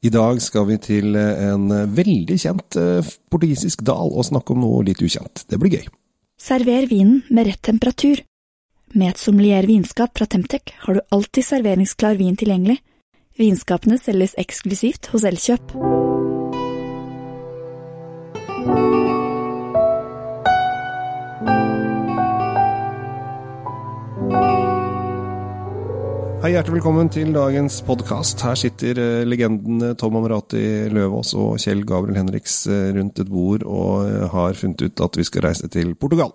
I dag skal vi til en veldig kjent eh, portugisisk dal og snakke om noe litt ukjent. Det blir gøy. Server vinen med rett temperatur. Med et sommelier vinskap fra Temtec har du alltid serveringsklar vin tilgjengelig. Vinskapene selges eksklusivt hos Elkjøp. Hei, hjertelig velkommen til dagens podkast. Her sitter eh, legendene Tom Amrati Løvaas og Kjell Gabriel Henriks eh, rundt et bord og eh, har funnet ut at vi skal reise til Portugal.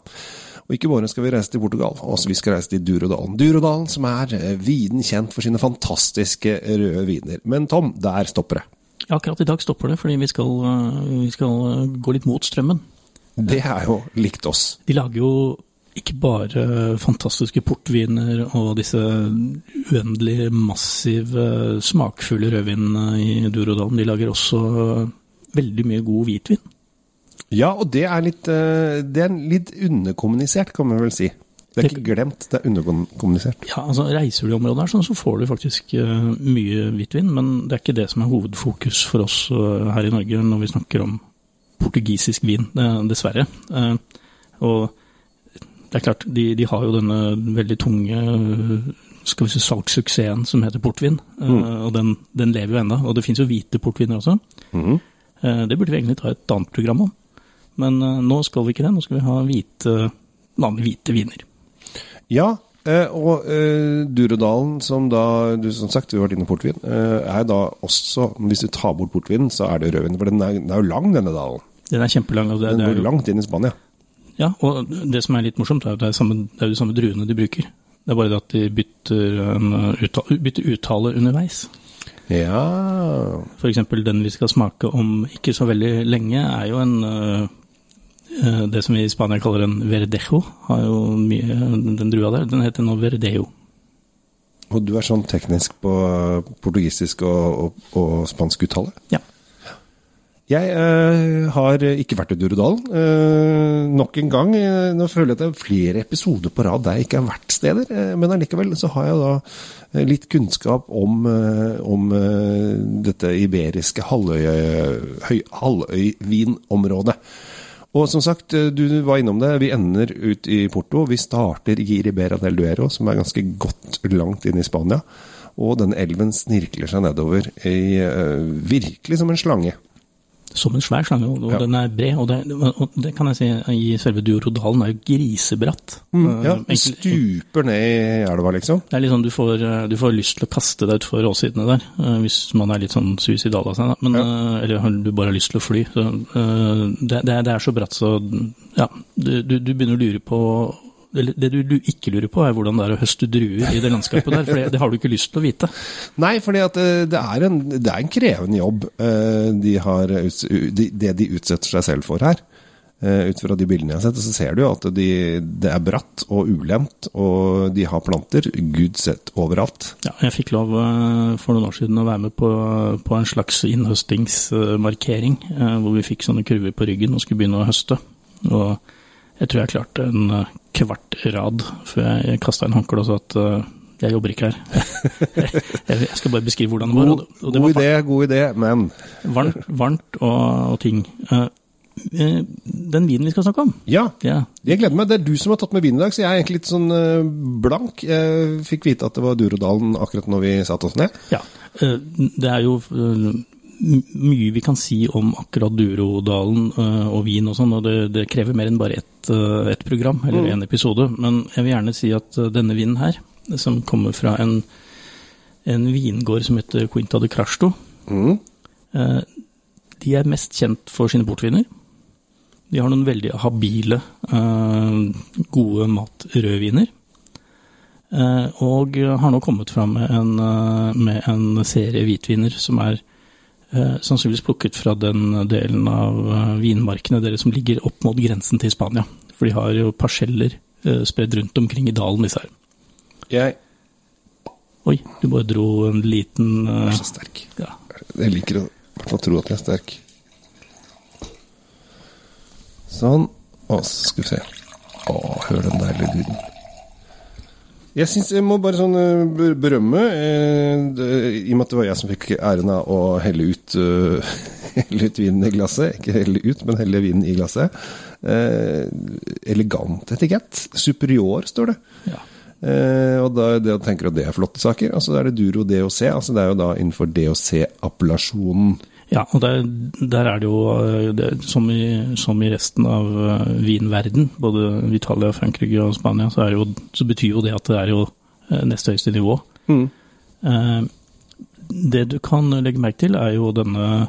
Og ikke bare skal vi reise til Portugal, også vi skal reise til Durodalen. Durodalen som er viden kjent for sine fantastiske røde viner. Men Tom, der stopper det. Ja, akkurat i dag stopper det, fordi vi skal, vi skal gå litt mot strømmen. Det er jo likt oss. De lager jo ikke bare fantastiske portviner og disse uendelig massive, smakfulle rødvinene i Durodalen. De lager også veldig mye god hvitvin. Ja, og det er litt, det er litt underkommunisert, kan man vel si. Det er ikke glemt, det er underkommunisert. Ja, altså Reiser du i området her, sånn, så får du faktisk mye hvitvin, men det er ikke det som er hovedfokus for oss her i Norge når vi snakker om portugisisk vin, dessverre. Og det er klart, de, de, har jo denne veldig tunge skal vi si, salgssuksessen som heter portvin. Mm. og den, den, lever jo ennå. Og det fins jo hvite portviner også. Mm. det burde vi egentlig ta et annet program om. Men nå skal vi ikke det. Nå skal vi ha hvite, vanlige hvite viner. Ja, og Durodalen, som da du som sagt, du har vært inne på portvin, er da også Hvis du tar bort portvinen, så er det rødvin. For den er, den er jo lang, denne dalen. Den er kjempelang. Det, den går langt inn i Spania. Ja, og det som er litt morsomt, er at det er, samme, det er de samme druene de bruker. Det er bare det at de bytter, uttale, bytter uttale underveis. Ja eksempel den vi skal smake om ikke så veldig lenge, er jo en Det som vi i Spania kaller en verdejo. Har jo mye den drua der. Den heter nå verdeo. Og du er sånn teknisk på portugisisk og, og, og spansk uttale? Ja. Jeg øh, har ikke vært i Durudalen. Øh, nok en gang. Øh, nå føler jeg at det er flere episoder på rad der jeg ikke har vært steder. men allikevel så har jeg da litt kunnskap om, om dette iberiske halvøyvinområdet. Og som sagt, du var innom det. Vi ender ut i Porto. Vi starter i Ribera del Duero, som er ganske godt langt inn i Spania. Og den elven snirkler seg nedover i, virkelig som en slange som en svær slange, og ja. den er bred. Og det, og det, kan jeg si, i selve Durodalen er jo grisebratt. Mm, ja, du stuper ned i elva, liksom? Det er sånn du får, du får lyst til å kaste deg utfor åsidene der, hvis man er litt sånn suicidal av seg. Da. Men, ja. Eller du bare har lyst til å fly. Så, det, det, er så bratt så ja, du, du begynner å lure på det du ikke lurer på, er hvordan det er å høste druer i det landskapet der. For det, det har du ikke lyst til å vite. Nei, for det, det, er en, det er en krevende jobb de har, det de utsetter seg selv for her. Ut fra de bildene jeg har sett, så ser du at de, det er bratt og ulendt, og de har planter gud sett overalt. Ja, jeg fikk lov for noen år siden å være med på, på en slags innhøstingsmarkering, hvor vi fikk sånne kurver på ryggen og skulle begynne å høste. Og jeg tror jeg klarte en eh, kvart rad før jeg kasta inn håndkleet og sa at uh, jeg jobber ikke her. jeg skal bare beskrive hvordan det var. God, og det var god idé, god idé, men Varmt, varmt og, og ting. Uh, den vinen vi skal snakke om. Ja, ja, jeg gleder meg. Det er du som har tatt med vin i dag, så jeg er egentlig litt sånn blank. Jeg fikk vite at det var Durodalen akkurat når vi satte oss ned. Ja, det er jo mye vi kan si om akkurat Durodalen uh, og vin og sånn, og det, det, krever mer enn bare ett uh, et program eller én mm. episode. Men jeg vil gjerne si at uh, denne vinen her, som kommer fra en, en vingård som heter Quinta de Crasto, mm. de er mest kjent for sine portviner. De har noen veldig habile, gode matrødviner. Og har nå kommet fram med en, med en serie hvitviner som er Eh, sannsynligvis plukket fra den delen av eh, vinmarkene deres som ligger opp mot grensen til Spania. For de har jo parseller eh, spredd rundt omkring i dalen, disse her. Jeg Oi, du bare dro en liten Jeg er så sterk. Ja. Jeg liker å i tro at jeg er sterk. Sånn. Og så skal vi se. Å, hør den deilige lyden. Jeg synes jeg må bare sånn eh, berømme, eh, i og med at det var jeg som fikk æren av å helle ut, uh, helle ut vinen i glasset. Ikke helle ut, men helle vinen i glasset. Eh, elegant etikett. Superior, står det. Ja. Eh, og da det å tenker at det er flotte saker. Altså, da er det Duro DOC. Altså, det er jo da innenfor DOC-appellasjonen. Ja, og der, der er det jo, eh, det, som, i, som i resten av eh, vinverden, både Italia, Frankrike og Spania, så, jo, så betyr jo det at det er jo neste nest høyeste nivå. Eh, det du kan legge merke til, er jo denne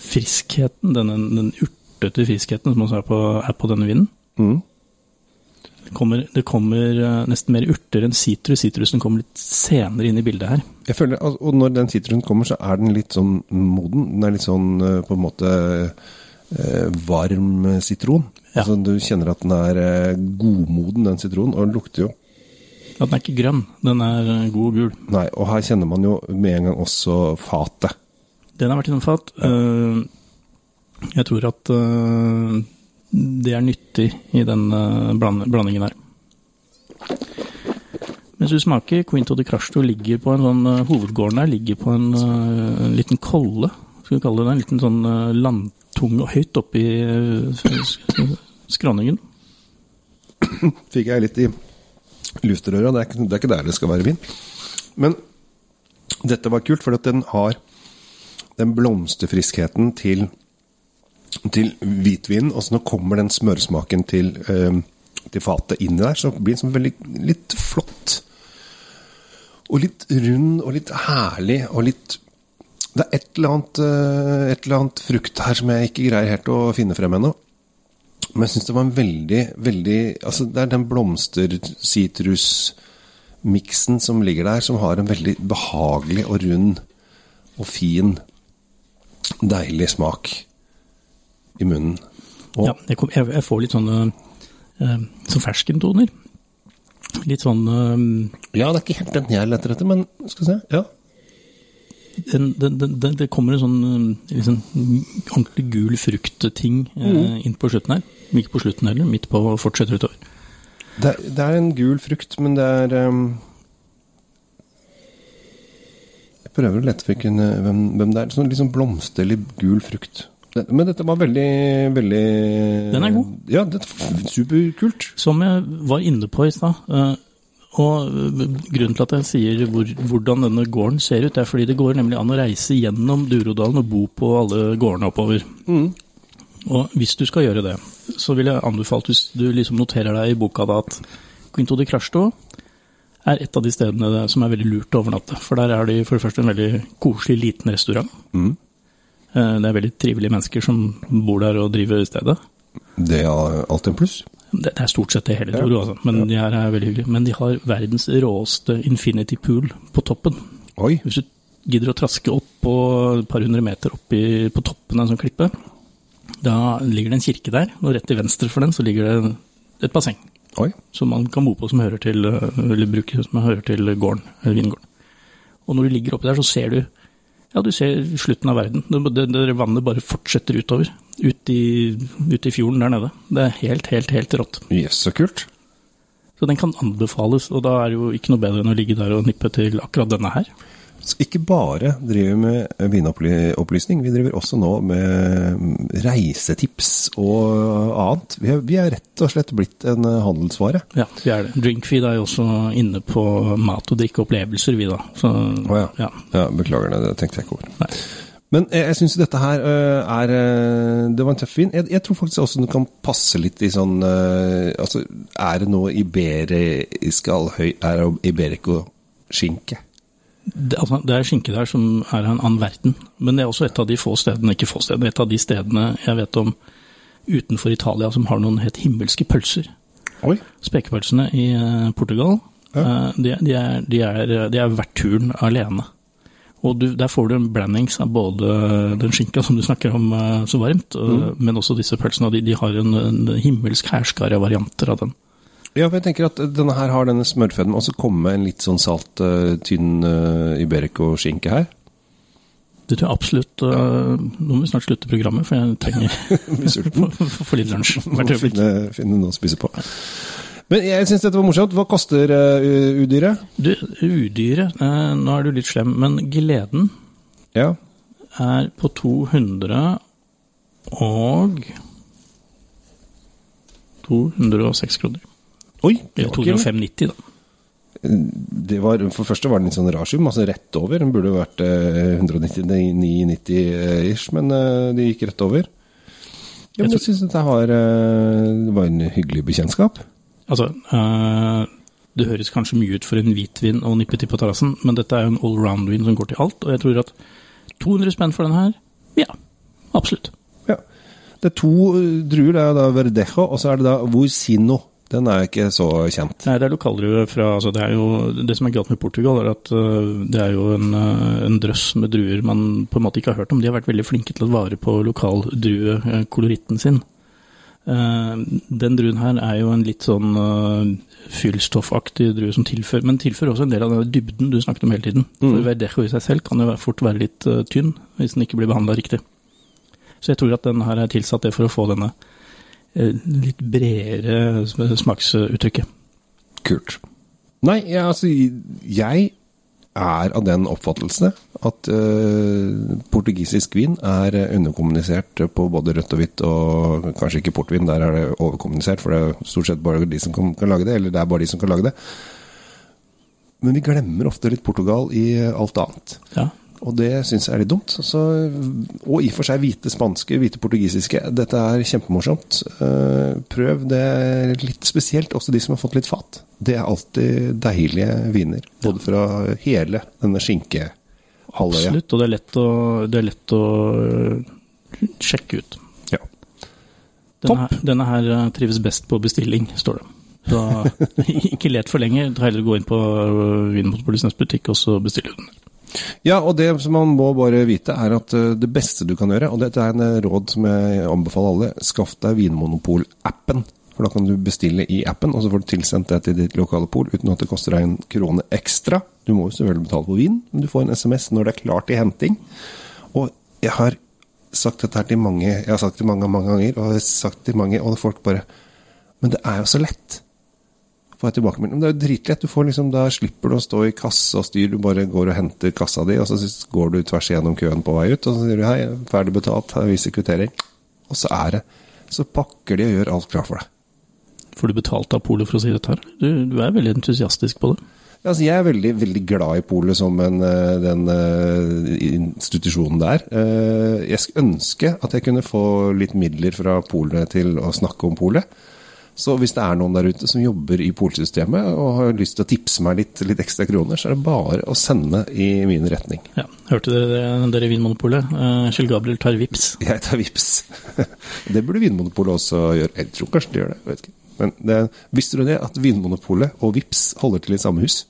friskheten, denne, den urtete friskheten som også er på, er på denne vinen. Mm. Kommer, det kommer eh, nesten mer urter enn sitrus. Sitrusen kommer litt senere inn i bildet her. Jeg føler, Og når den sitrusen kommer, så er den litt sånn moden. Den er litt sånn eh, på en måte eh, varm sitron. Ja. Altså, du kjenner at den er godmoden, den sitronen. Og den lukter jo At den er ikke grønn, den er god og gul. Nei, og her kjenner man jo med en gang også fatet. Den har vært innom fat. Ja. Jeg tror at det er nyttig i den eh, blandingen her. Mens du smaker, Quinto de Crasto ligger på en sånn eh, Hovedgården der ligger på en, eh, en liten kolle, skal vi kalle det. En liten sånn eh, landtunge høyt oppi skråningen. Fikk jeg litt i luftrøra. Det det er ikke der det skal være vin. Men dette var kult, for den har den blomsterfriskheten til, til hvitvinen. Og så nå kommer den smørsmaken til, eh, til fatet inni der, så blir den sånn veldig litt flott. Og litt rund og litt herlig og litt Det er et eller annet, eh, et eller annet frukt her som jeg ikke greier helt å finne frem ennå. Men jeg syns det var en veldig, veldig Altså, det er den blomster-sitrus-miksen som ligger der, som har en veldig behagelig og rund og fin, deilig smak i munnen. Og Ja, jeg, kom, jeg, jeg får litt sånne eh, sånn ferskentoner. Litt sånn eh, ja, det er ikke helt den jeg leter etter, men skal vi se. Ja. den, den, den, Det kommer en sånn liksom, ordentlig gul fruktting eh, inn på slutten her. Ikke på slutten heller, midt på og fortsetter utover. Det, det er en gul frukt, men det er um, Jeg prøver å lete for hvem, hvem det er. Sånn sånn blomsterlig gul frukt. Men dette var veldig, veldig Den er god. Ja, det er superkult. Som jeg var inne på i stad, eh, og grunnen til at jeg sier hvor, hvordan denne gården ser ut, er fordi det går nemlig an å reise gjennom Durodalen og bo på alle gårdene oppover. Og hvis du skal gjøre det, så vil jeg anbefale hvis du liksom noterer deg i boka da at Quinto de Crasto er et av de stedene som er veldig lurt å overnatte. For der er det for det første en veldig koselig liten restaurant. Mm. Eh, Det er veldig trivelige mennesker som bor der og driver stedet. Det er alltid en pluss. Det, det er stort sett det hele tror Toro, altså. men de her er veldig hyggelige. Men de har verdens råeste infinity pool på toppen. Oi. Hvis du gidder å traske opp på et par hundre meter opp i, på toppen av en sånn klippe, da ligger det en kirke der, og rett til venstre for den så ligger det et basseng. Oi. Som man kan bo på som hører til, eller bruke som hører til gården, eller vingården. Og når du ligger oppi der, så ser du ja, du ser slutten av verden. Det, det, det vannet bare fortsetter utover. Ut i, ut i fjorden der nede. Det er helt, helt, helt rått. Jøss, så kult. Så den kan anbefales, og da er det jo ikke noe bedre enn å ligge der og nippe til akkurat denne her. Så ikke bare driver vi med vinopplysning, vi driver også nå med reisetips og annet. Vi er, vi er rett og slett blitt en eh, handelsvare. Ja, vi er det. Drinkfeed er jo også inne på mat og drikkeopplevelser, vi da. Så, oh, ja. ja. Ja, beklager det, det tenkte jeg ikke over. Nei. Men jeg, jeg syns dette her øh, er øh, Det var en tøff vin. Jeg, jeg tror faktisk også den kan passe litt i sånn øh, Altså, er det noe iberisk allhøy Er det iberico-skinke? Det, altså, det er skinke der som er en annen verden, men det er også et av de få stedene, ikke få stedene, et av de stedene jeg vet om utenfor Italia som har noen helt himmelske pølser. Oi. Spekepølsene i eh, Portugal, Ja. eh, de, de, er, de, er, de er verdt turen alene. Og du, der får du en blandings av både den skinka som du snakker om eh, så varmt, mm. men også disse pølsene. De, de har en, en himmelsk hærskare varianter av den. Ja, for jeg tenker at denne her har denne smørføden, og så komme en litt sånn salt, øh, tynn øh, iberico-skinke her. Det tror jeg absolutt Ja. Nå må vi snart slutte programmet, for jeg trenger for, for litt lunsj. Hvert øyeblikk. finne, finne noe å spise på. Men jeg syns dette var morsomt. Hva koster uh, udyret? Du, udyret eh, Nå er du litt slem, men gleden Ja. er på 200 og 206 kroner. Oi, det var ikke 205,90, da. det var, For det første var den litt sånn rar sum, altså rett over. Den burde vært eh, 199,90 ish, men de det gikk rett over. Ja, men Jeg syns dette var, eh, det var en hyggelig bekjentskap. Altså, eh, det høres kanskje mye ut for en hvitvin og nippeti på terrassen, men dette er jo en allround-vin som går til alt, og jeg tror at 200 spenn for den her, ja, absolutt. Ja. Det er to eh, druer. Det er da Verdejo, og så er det da Voicino. Den er ikke så kjent. Nei, det er lokaldrue fra altså det, er jo, det som er galt med Portugal, er at øh, det er jo en, øh, en drøss med druer man på en måte ikke har hørt om. De har vært veldig flinke til å vare på lokaldruekoloritten sin. Eh, den druen her er jo en litt sånn øh, fyllstoffaktig drue som tilfører, men tilfører også en del av den dybden du snakket om hele tiden. For Mm. Verdejo i seg selv kan jo fort være litt øh, tynn hvis den ikke blir behandla riktig. Så jeg tror at den her er tilsatt det for å få denne litt bredere smaksuttrykket. Kult. Nei, jeg, altså Jeg er av den oppfattelse at uh, portugisisk vin er eh, underkommunisert på både rødt og hvitt, og kanskje ikke portvin, der er det overkommunisert, for det er stort sett bare de som kan, kan lage det, eller det er bare de som kan lage det. Men vi glemmer ofte litt Portugal i alt annet. Ja, Og det syns jeg er litt dumt. Så, og i og for seg hvite spanske, hvite portugisiske. Dette er kjempemorsomt. Eh, prøv. Det litt spesielt, også de som har fått litt fat. Det er alltid deilige viner. Både fra hele denne skinkehalvøya. absolutt. Og det er lett å, det er lett å øh, sjekke ut. Ja. Denne her, denne her øh, trives best på bestilling, står det. Da, ikke let for lenge. Heller gå inn på Vinmonopolets butikk, og så bestille den. Ja, og det som man må bare vite, er at eh, det beste du kan gjøre, og dette er en eh, råd som jeg anbefaler alle, skaff deg Vinmonopol-appen. For da kan du bestille i appen, og så får du tilsendt det til ditt lokale pol uten at det koster deg en krone ekstra. Du må jo selvfølgelig betale for vin, men du får en SMS når det er klart til henting. Og jeg har sagt dette her til mange, jeg har sagt det mange, mange ganger, og jeg har sagt til mange, og folk bare Men det er jo så lett. Får jeg tilbakemelding. Det er jo dritlett. Du får liksom, da slipper du å stå i kasse og styr. Du bare går og henter kassa di, og så går du tvers igjennom køen på vei ut. Og så sier du hei, ferdig betalt, her viser kvittering. Og så er det Så pakker de og gjør alt klart for deg. Får du betalt av polet for å si dette her? Du, du er veldig entusiastisk på det. Altså, jeg er veldig, veldig glad i polet som en, eh, den eh, institusjonen der. Eh, Jeg skulle ønske at jeg kunne få litt midler fra polet til å snakke om polet. Så hvis det er noen der ute som jobber i polsystemet og har lyst til å tipse meg litt, litt ekstra kroner, så er det bare å sende i min retning. Ja, Hørte dere det, i Vinmonopolet? Uh, Kjell Gabriel tar vips. Jeg tar vips. Det burde Vinmonopolet også gjøre. Jeg tror kanskje de gjør det. vet ikke. Men det, visste du det, at Vinmonopolet og Vips holder til i samme hus?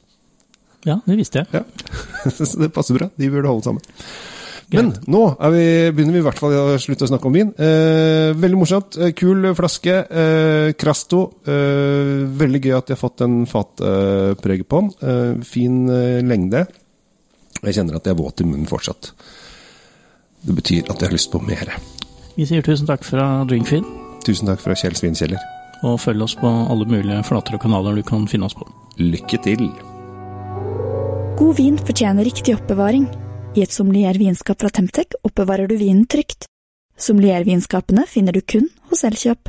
Ja, det visste jeg. Ja, så det passer bra. De burde holde sammen. Men nå er vi, begynner vi i hvert fall å slutte å snakke om vin. Eh, veldig morsomt. Eh, kul flaske. Eh, Krasto. Eh, veldig gøy at de har fått en fatpreg på den. Eh, fin eh, lengde. Jeg kjenner at jeg er våt i munnen fortsatt. Det betyr at jeg har lyst på mer. Vi sier tusen takk fra Drinkfin. Tusen takk fra Kjell Svinkjeller. og følg oss på alle mulige flater og kanaler du kan finne oss på. Lykke til! God vin fortjener riktig oppbevaring. I et sommelier-vinskap fra Temtec oppbevarer du vinen trygt. Sommelier-vinskapene finner du kun hos Elkjøp.